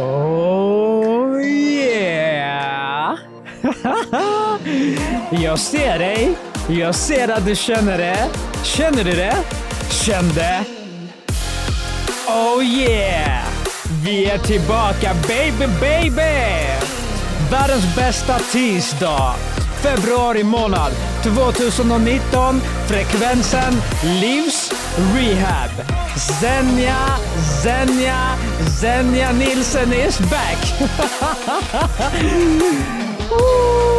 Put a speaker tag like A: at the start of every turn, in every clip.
A: Oh yeah! Jag ser dig. Jag ser att du känner det. Känner du det? Kände? Oh yeah! Vi är tillbaka baby baby! Världens bästa tisdag. Februari månad 2019. Frekvensen Livs Rehab. Zenja, Zenja, Zenja Nilsen is back!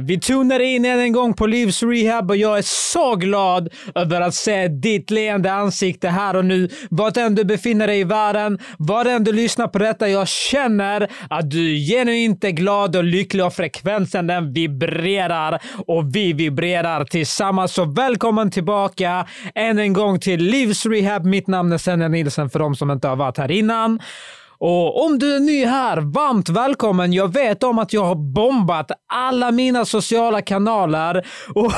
A: Vi tunar in än en gång på Livs Rehab och jag är så glad över att se ditt leende ansikte här och nu. Vart än du befinner dig i världen, var än du lyssnar på detta, jag känner att du är genuint är glad och lycklig och frekvensen den vibrerar och vi vibrerar tillsammans. Så välkommen tillbaka än en gång till Livs Rehab. Mitt namn är Senja Nilsen för de som inte har varit här innan. Och om du är ny här, varmt välkommen. Jag vet om att jag har bombat alla mina sociala kanaler. Och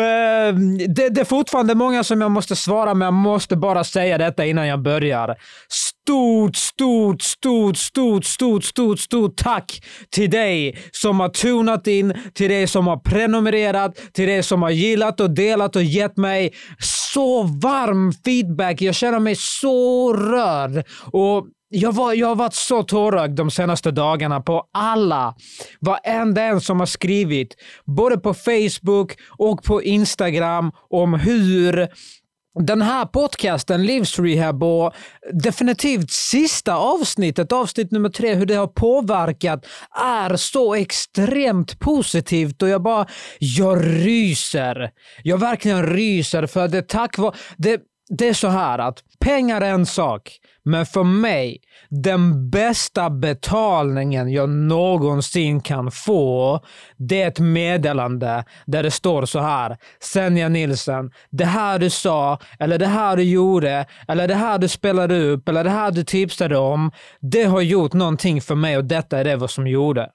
A: ehm, det, det är fortfarande många som jag måste svara, men jag måste bara säga detta innan jag börjar. Stort, stort, stort, stort, stort, stort, stort tack till dig som har tunat in, till dig som har prenumererat, till dig som har gillat och delat och gett mig så varm feedback. Jag känner mig så rörd. Och jag, var, jag har varit så tårögd de senaste dagarna på alla, varenda en som har skrivit, både på Facebook och på Instagram, om hur den här podcasten, Livs Rehab och definitivt sista avsnittet, avsnitt nummer tre, hur det har påverkat är så extremt positivt och jag bara, jag ryser. Jag verkligen ryser för det tack vare, det, det är så här att pengar är en sak, men för mig, den bästa betalningen jag någonsin kan få, det är ett meddelande där det står så här. Senja Nilsen, det här du sa, eller det här du gjorde, eller det här du spelade upp, eller det här du tipsade om, det har gjort någonting för mig och detta är det vad som gjorde.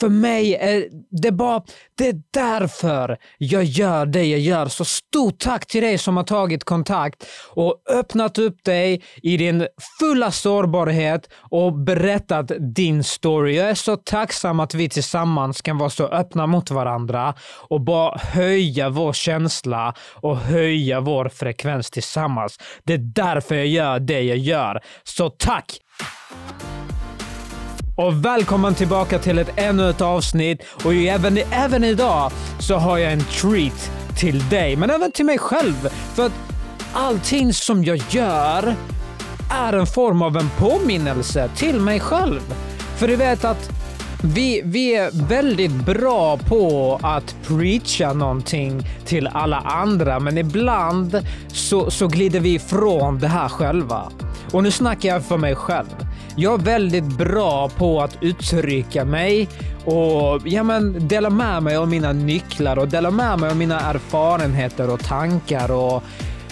A: För mig är det bara, det är därför jag gör det jag gör. Så stort tack till dig som har tagit kontakt och öppnat upp dig i din fulla sårbarhet och berättat din story. Jag är så tacksam att vi tillsammans kan vara så öppna mot varandra och bara höja vår känsla och höja vår frekvens tillsammans. Det är därför jag gör det jag gör. Så tack! Och välkommen tillbaka till ett ännu ett avsnitt. Och även, även idag så har jag en treat till dig, men även till mig själv. För att allting som jag gör är en form av en påminnelse till mig själv. För du vet att vi, vi är väldigt bra på att preacha någonting till alla andra, men ibland så, så glider vi ifrån det här själva. Och nu snackar jag för mig själv. Jag är väldigt bra på att uttrycka mig och ja, men, dela med mig av mina nycklar och dela med mig av mina erfarenheter och tankar och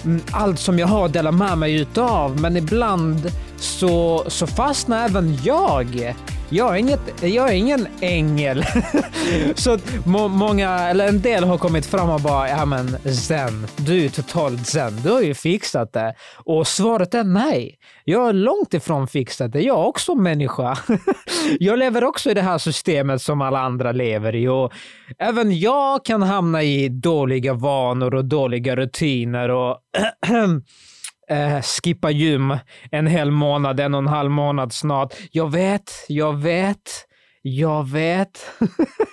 A: mm, allt som jag har att dela med mig utav. Men ibland så, så fastnar även jag jag är, inget, jag är ingen ängel. så må, många, eller en del har kommit fram och bara, ja men zen, du är totalt zen, du har ju fixat det. Och svaret är nej. Jag är långt ifrån fixat det. Jag är också människa. jag lever också i det här systemet som alla andra lever i och även jag kan hamna i dåliga vanor och dåliga rutiner och eh, skippa gym en hel månad, en och en halv månad snart. Jag vet, jag vet, jag vet.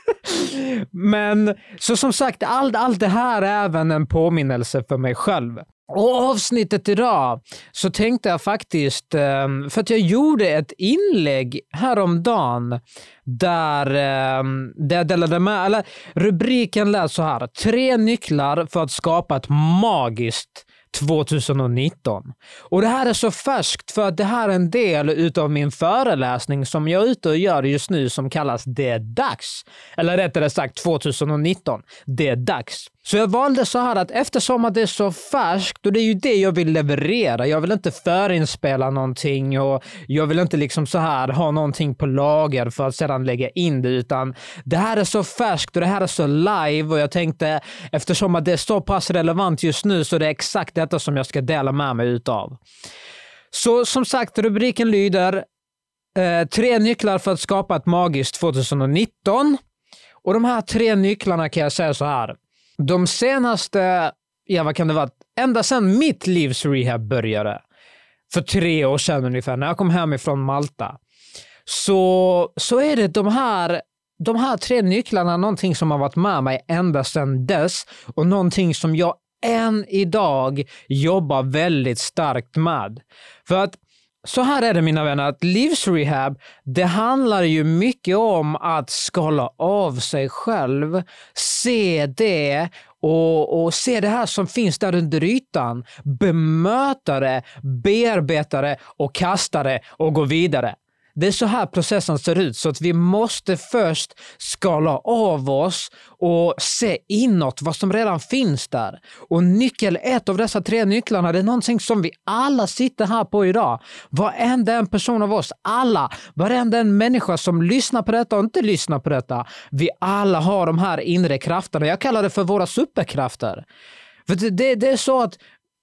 A: Men så som sagt, allt, allt det här är även en påminnelse för mig själv. Och avsnittet idag så tänkte jag faktiskt, ehm, för att jag gjorde ett inlägg häromdagen där, ehm, där jag delade med, eller rubriken lät så här, tre nycklar för att skapa ett magiskt 2019. Och det här är så färskt för att det här är en del utav min föreläsning som jag är ute och gör just nu som kallas Det är dags. Eller rättare sagt 2019. Det är dags. Så jag valde så här att eftersom att det är så färskt och det är ju det jag vill leverera. Jag vill inte förinspela någonting och jag vill inte liksom så här ha någonting på lager för att sedan lägga in det utan det här är så färskt och det här är så live och jag tänkte eftersom att det är så pass relevant just nu så det är exakt detta som jag ska dela med mig utav. Så som sagt, rubriken lyder eh, Tre nycklar för att skapa ett magiskt 2019. Och de här tre nycklarna kan jag säga så här de senaste, ja vad kan det vara, ända sedan mitt livs rehab började, för tre år sedan ungefär, när jag kom hem ifrån Malta, så, så är det de här de här tre nycklarna någonting som har varit med mig ända sedan dess och någonting som jag än idag jobbar väldigt starkt med. För att så här är det mina vänner, att livsrehab, det handlar ju mycket om att skala av sig själv, se det och, och se det här som finns där under ytan, bemöta det, bearbeta det och kasta det och gå vidare. Det är så här processen ser ut, så att vi måste först skala av oss och se inåt vad som redan finns där. Och nyckel ett av dessa tre nycklarna, det är någonting som vi alla sitter här på idag. Varenda en person av oss, alla, varenda en människa som lyssnar på detta och inte lyssnar på detta. Vi alla har de här inre krafterna. Jag kallar det för våra superkrafter. För det, det, är så att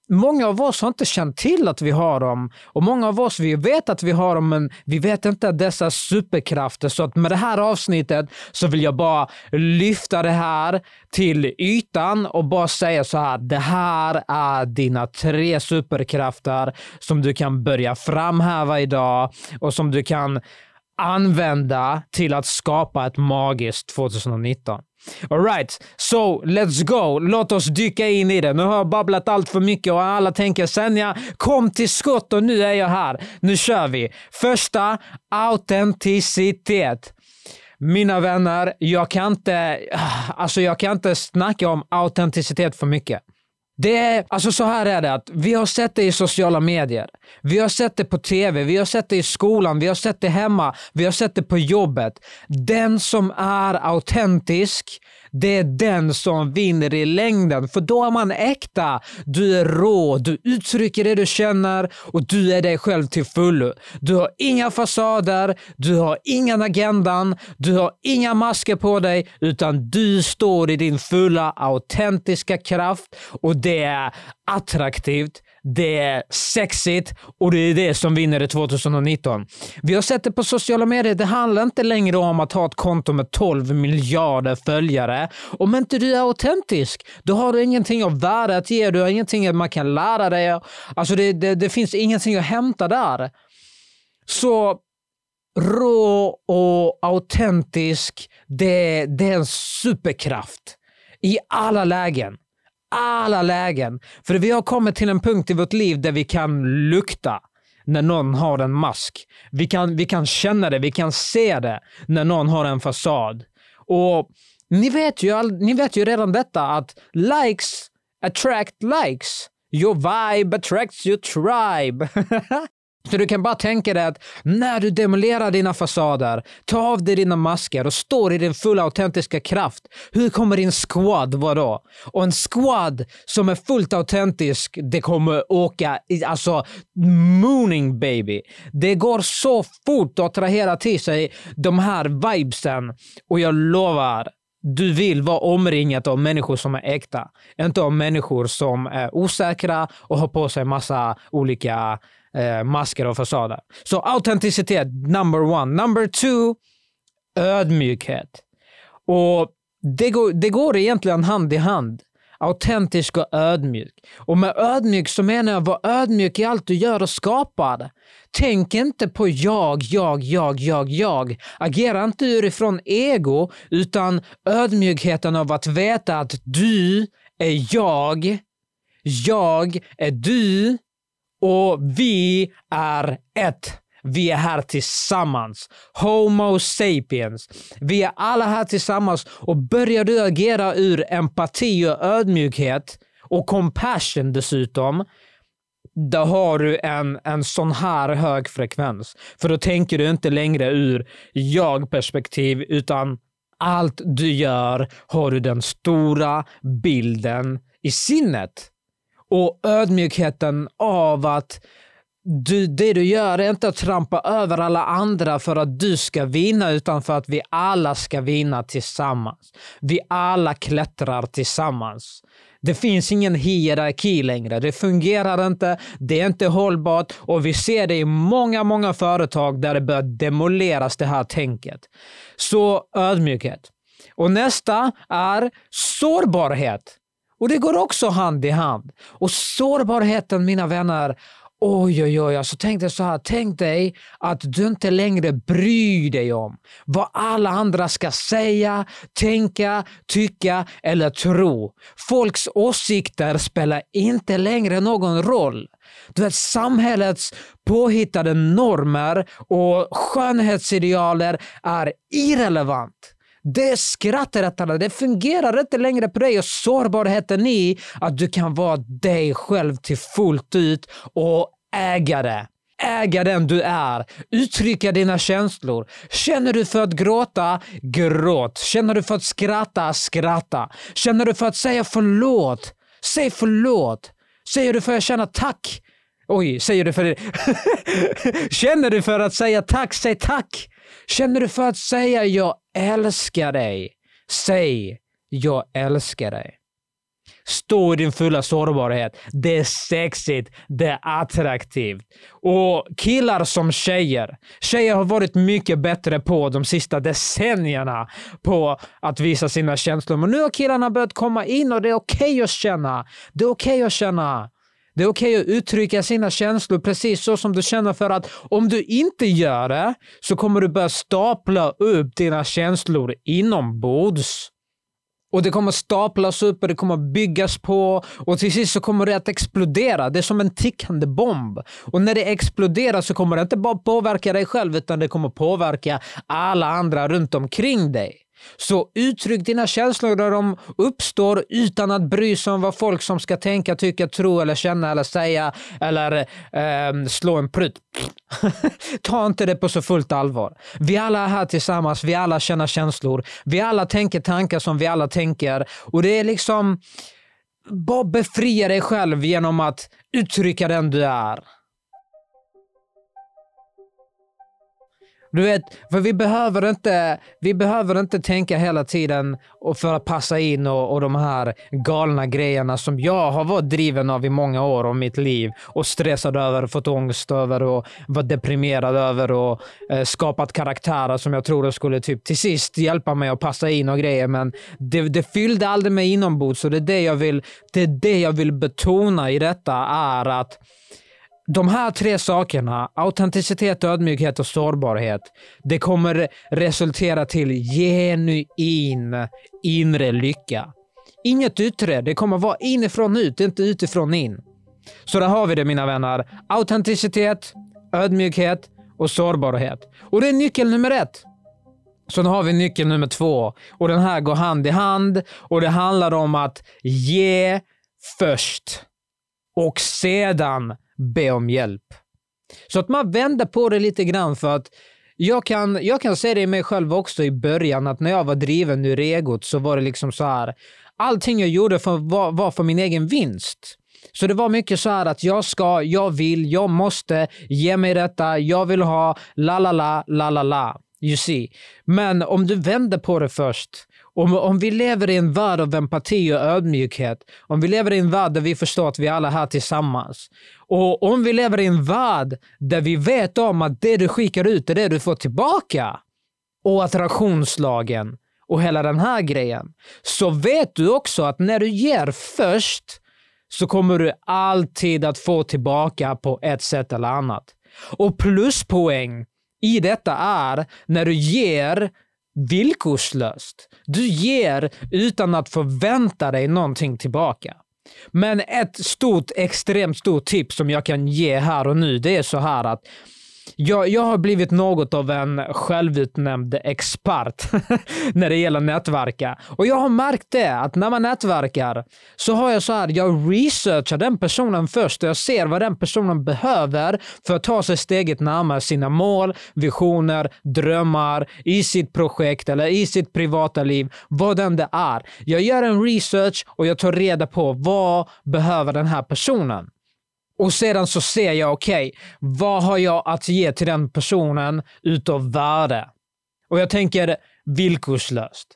A: Många av oss har inte känt till att vi har dem och många av oss vi vet att vi har dem men vi vet inte dessa superkrafter. Så att med det här avsnittet så vill jag bara lyfta det här till ytan och bara säga så här. Det här är dina tre superkrafter som du kan börja framhäva idag och som du kan använda till att skapa ett magiskt 2019. Alright, so let's go. Låt oss dyka in i det. Nu har jag babblat allt för mycket och alla tänker Senja, kom till skott och nu är jag här. Nu kör vi. Första, autenticitet. Mina vänner, jag kan inte, ah, alltså jag kan inte snacka om autenticitet för mycket. Det är, alltså så här är det, att vi har sett det i sociala medier. Vi har sett det på TV, vi har sett det i skolan, vi har sett det hemma, vi har sett det på jobbet. Den som är autentisk, det är den som vinner i längden. För då är man äkta. Du är rå, du uttrycker det du känner och du är dig själv till fullo. Du har inga fasader, du har ingen agendan, du har inga masker på dig, utan du står i din fulla autentiska kraft och det är attraktivt det är sexigt och det är det som vinner i 2019. Vi har sett det på sociala medier. Det handlar inte längre om att ha ett konto med 12 miljarder följare. Om inte du är autentisk, då har du ingenting av värde att ge. Du har ingenting att man kan lära dig. Alltså det, det, det finns ingenting att hämta där. Så rå och autentisk, det, det är en superkraft i alla lägen alla lägen. För vi har kommit till en punkt i vårt liv där vi kan lukta när någon har en mask. Vi kan, vi kan känna det, vi kan se det när någon har en fasad. Och ni vet ju, ni vet ju redan detta att likes attract likes. Your vibe attracts your tribe. Så du kan bara tänka dig att när du demolerar dina fasader, tar av dig dina masker och står i din fulla autentiska kraft, hur kommer din squad vara då? Och en squad som är fullt autentisk, det kommer åka, alltså mooning baby. Det går så fort att attrahera till sig de här vibesen och jag lovar, du vill vara omringad av människor som är äkta. Inte av människor som är osäkra och har på sig massa olika eh, masker och fasader. Så autenticitet, number one. Number two, ödmjukhet. Och det går, det går egentligen hand i hand. Autentisk och ödmjuk. Och med ödmjuk så menar jag var ödmjuk i allt du gör och skapar. Tänk inte på jag, jag, jag, jag, jag. Agera inte utifrån ego, utan ödmjukheten av att veta att du är jag, jag är du och vi är ett. Vi är här tillsammans. Homo sapiens. Vi är alla här tillsammans och börjar du agera ur empati och ödmjukhet och compassion dessutom, då har du en, en sån här hög frekvens. För då tänker du inte längre ur jag-perspektiv, utan allt du gör har du den stora bilden i sinnet. Och ödmjukheten av att du, det du gör är inte att trampa över alla andra för att du ska vinna, utan för att vi alla ska vinna tillsammans. Vi alla klättrar tillsammans. Det finns ingen hierarki längre. Det fungerar inte, det är inte hållbart och vi ser det i många, många företag där det börjar demoleras det här tänket. Så ödmjukhet. Och nästa är sårbarhet. Och det går också hand i hand. Och sårbarheten, mina vänner, Oj, oj, oj. Alltså, tänk dig så här. Tänk dig att du inte längre bryr dig om vad alla andra ska säga, tänka, tycka eller tro. Folks åsikter spelar inte längre någon roll. Du vet, samhällets påhittade normer och skönhetsidealer är irrelevant. Det skrattar det fungerar inte längre på dig och sårbarheten i att du kan vara dig själv till fullt ut och äga det. Äga den du är. Uttrycka dina känslor. Känner du för att gråta? Gråt. Känner du för att skratta? Skratta. Känner du för att säga förlåt? Säg förlåt. Säger du för att känna tack? Oj, säger du för det? Känner du för att säga tack? Säg tack. Känner du för att säga jag älskar dig? Säg jag älskar dig. Stå i din fulla sårbarhet. Det är sexigt, det är attraktivt. Och killar som tjejer. Tjejer har varit mycket bättre på de sista decennierna på att visa sina känslor. Men nu har killarna börjat komma in och det är okej okay att känna. Det är okej okay att känna. Det är okej okay att uttrycka sina känslor precis så som du känner för att om du inte gör det så kommer du börja stapla upp dina känslor inombords. Och det kommer staplas upp och det kommer byggas på och till sist så kommer det att explodera. Det är som en tickande bomb. Och när det exploderar så kommer det inte bara påverka dig själv utan det kommer påverka alla andra runt omkring dig. Så uttryck dina känslor när de uppstår utan att bry sig om vad folk som ska tänka, tycka, tro eller känna eller säga eller eh, slå en prutt. Ta inte det på så fullt allvar. Vi alla är här tillsammans, vi alla känner känslor, vi alla tänker tankar som vi alla tänker och det är liksom bara befria dig själv genom att uttrycka den du är. Du vet, för vi behöver inte, vi behöver inte tänka hela tiden och för att passa in och, och de här galna grejerna som jag har varit driven av i många år av mitt liv och stressad över, fått ångest över och varit deprimerad över och eh, skapat karaktärer som jag trodde skulle typ till sist hjälpa mig att passa in och grejer. Men det, det fyllde aldrig mig inombords och det är det jag vill, det är det jag vill betona i detta är att de här tre sakerna, autenticitet, ödmjukhet och sårbarhet, det kommer resultera till genuin inre lycka. Inget yttre, det kommer vara inifrån ut, inte utifrån in. Så där har vi det mina vänner. Autenticitet, ödmjukhet och sårbarhet. Och det är nyckel nummer ett. Så nu har vi nyckel nummer två och den här går hand i hand och det handlar om att ge först och sedan be om hjälp. Så att man vänder på det lite grann för att jag kan, jag kan se det i mig själv också i början att när jag var driven ur egot så var det liksom så här. Allting jag gjorde för, var, var för min egen vinst. Så det var mycket så här att jag ska, jag vill, jag måste, ge mig detta, jag vill ha, la la la, la la la. You see. Men om du vänder på det först om, om vi lever i en värld av empati och ödmjukhet, om vi lever i en värld där vi förstår att vi alla är här tillsammans, och om vi lever i en värld där vi vet om att det du skickar ut är det du får tillbaka, och attraktionslagen och hela den här grejen, så vet du också att när du ger först så kommer du alltid att få tillbaka på ett sätt eller annat. Och pluspoäng i detta är när du ger villkorslöst. Du ger utan att förvänta dig någonting tillbaka. Men ett stort, extremt stort tips som jag kan ge här och nu, det är så här att jag, jag har blivit något av en självutnämnd expert när det gäller nätverka. Och jag har märkt det, att när man nätverkar så har jag så här, jag researchar den personen först och jag ser vad den personen behöver för att ta sig steget närmare sina mål, visioner, drömmar i sitt projekt eller i sitt privata liv, vad den det är. Jag gör en research och jag tar reda på vad behöver den här personen. Och sedan så ser jag, okej, okay, vad har jag att ge till den personen utav värde? Och jag tänker villkorslöst.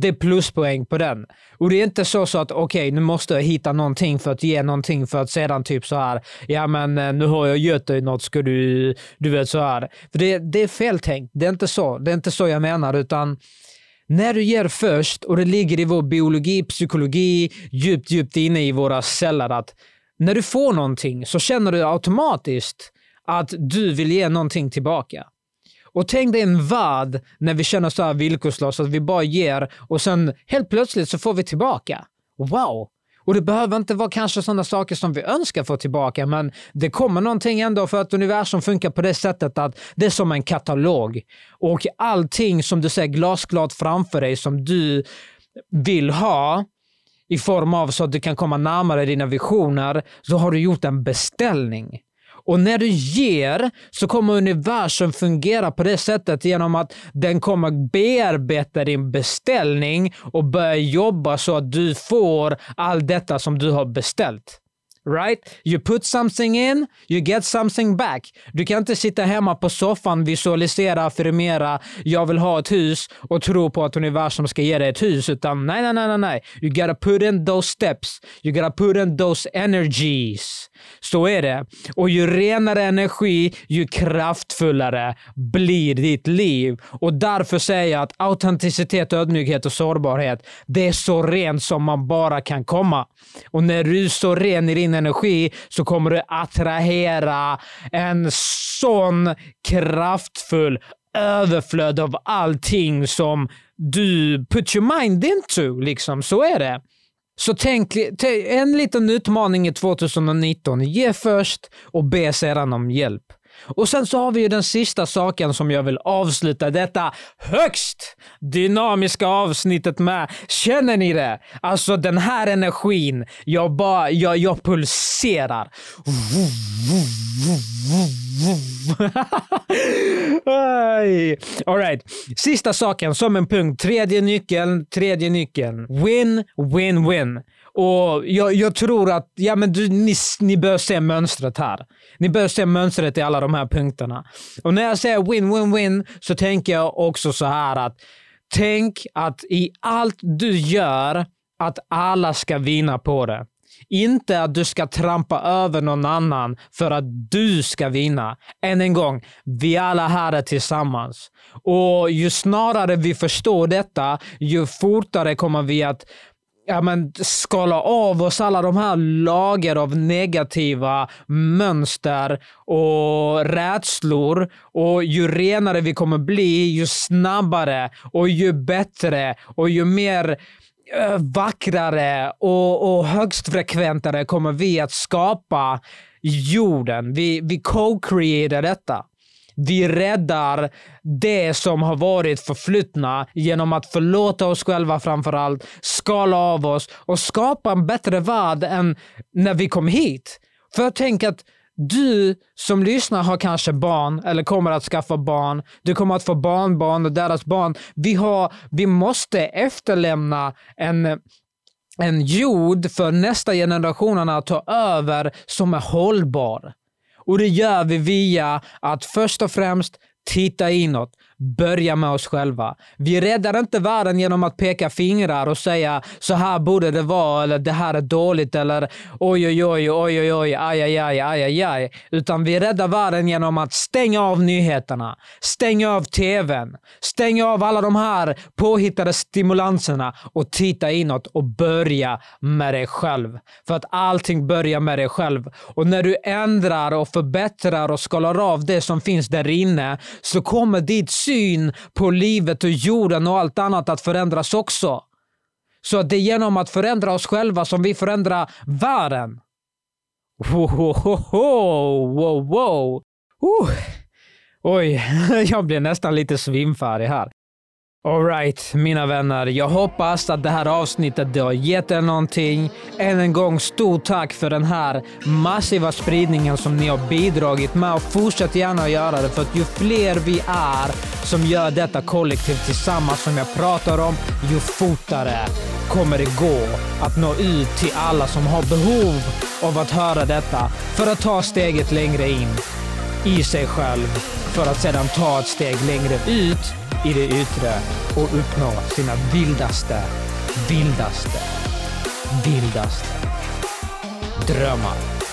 A: Det är pluspoäng på den. Och det är inte så, så att okej, okay, nu måste jag hitta någonting för att ge någonting för att sedan typ så här, ja men eh, nu har jag gett dig något, ska du, du vet så här. För det, det är fel tänkt. Det är inte så. Det är inte så jag menar, utan när du ger först och det ligger i vår biologi, psykologi, djupt, djupt inne i våra celler att när du får någonting så känner du automatiskt att du vill ge någonting tillbaka. Och tänk dig en värld när vi känner så här villkorslöst, att vi bara ger och sen helt plötsligt så får vi tillbaka. Wow! Och det behöver inte vara kanske sådana saker som vi önskar få tillbaka, men det kommer någonting ändå för att universum funkar på det sättet att det är som en katalog. Och allting som du ser glasklart framför dig som du vill ha, i form av så att du kan komma närmare dina visioner, så har du gjort en beställning. Och när du ger så kommer universum fungera på det sättet genom att den kommer bearbeta din beställning och börja jobba så att du får allt detta som du har beställt right? You put something in, you get something back. Du kan inte sitta hemma på soffan, visualisera, affirmera, jag vill ha ett hus och tro på att universum ska ge dig ett hus, utan nej, nej, nej, nej. You gotta put in those steps. You gotta put in those energies. Så är det. Och ju renare energi, ju kraftfullare blir ditt liv. Och därför säger jag att autenticitet, ödmjukhet och sårbarhet, det är så rent som man bara kan komma. Och när du är så ren i din energi så kommer du attrahera en sån kraftfull överflöd av allting som du put your mind into. Liksom. Så är det. Så tänk, en liten utmaning i 2019. Ge först och be sedan om hjälp. Och sen så har vi ju den sista saken som jag vill avsluta detta högst dynamiska avsnittet med. Känner ni det? Alltså den här energin. Jag bara, jag, jag pulserar. Alright. Sista saken som en punkt. Tredje nyckeln, tredje nyckeln. Win, win, win. Och jag, jag, tror att ja, men du, ni, ni bör se mönstret här. Ni bör se mönstret i alla de här punkterna. Och när jag säger win-win-win så tänker jag också så här att tänk att i allt du gör att alla ska vinna på det. Inte att du ska trampa över någon annan för att du ska vinna. Än en gång, vi alla här är tillsammans. Och ju snarare vi förstår detta, ju fortare kommer vi att ja, men skala av oss alla de här lager av negativa mönster och rädslor. Och ju renare vi kommer bli, ju snabbare och ju bättre och ju mer äh, vackrare och, och högstfrekventare kommer vi att skapa jorden. Vi, vi co-creatar detta. Vi räddar det som har varit förflutna genom att förlåta oss själva framför allt, skala av oss och skapa en bättre värld än när vi kom hit. För jag tänker att du som lyssnar har kanske barn eller kommer att skaffa barn. Du kommer att få barnbarn och deras barn. Vi, har, vi måste efterlämna en en jord för nästa generationerna att ta över som är hållbar. Och det gör vi via att först och främst titta inåt. Börja med oss själva. Vi räddar inte världen genom att peka fingrar och säga så här borde det vara eller det här är dåligt eller oj oj oj oj oj oj aj aj aj aj aj aj. Utan vi räddar världen genom att stänga av nyheterna, stänga av tvn, stänga av alla de här påhittade stimulanserna och titta inåt och börja med dig själv. För att allting börjar med dig själv. Och när du ändrar och förbättrar och skalar av det som finns där inne så kommer ditt syn på livet och jorden och allt annat att förändras också. Så det är genom att förändra oss själva som vi förändrar världen. Wow, wow, wow. Uh. Oj, jag blir nästan lite svimfärdig här. Alright, mina vänner. Jag hoppas att det här avsnittet har gett er någonting. Än en gång, stort tack för den här massiva spridningen som ni har bidragit med och fortsätt gärna att göra det för att ju fler vi är som gör detta kollektivt tillsammans som jag pratar om, ju fortare kommer det gå att nå ut till alla som har behov av att höra detta för att ta steget längre in i sig själv för att sedan ta ett steg längre ut i det yttre och uppnå sina vildaste, vildaste, vildaste drömmar.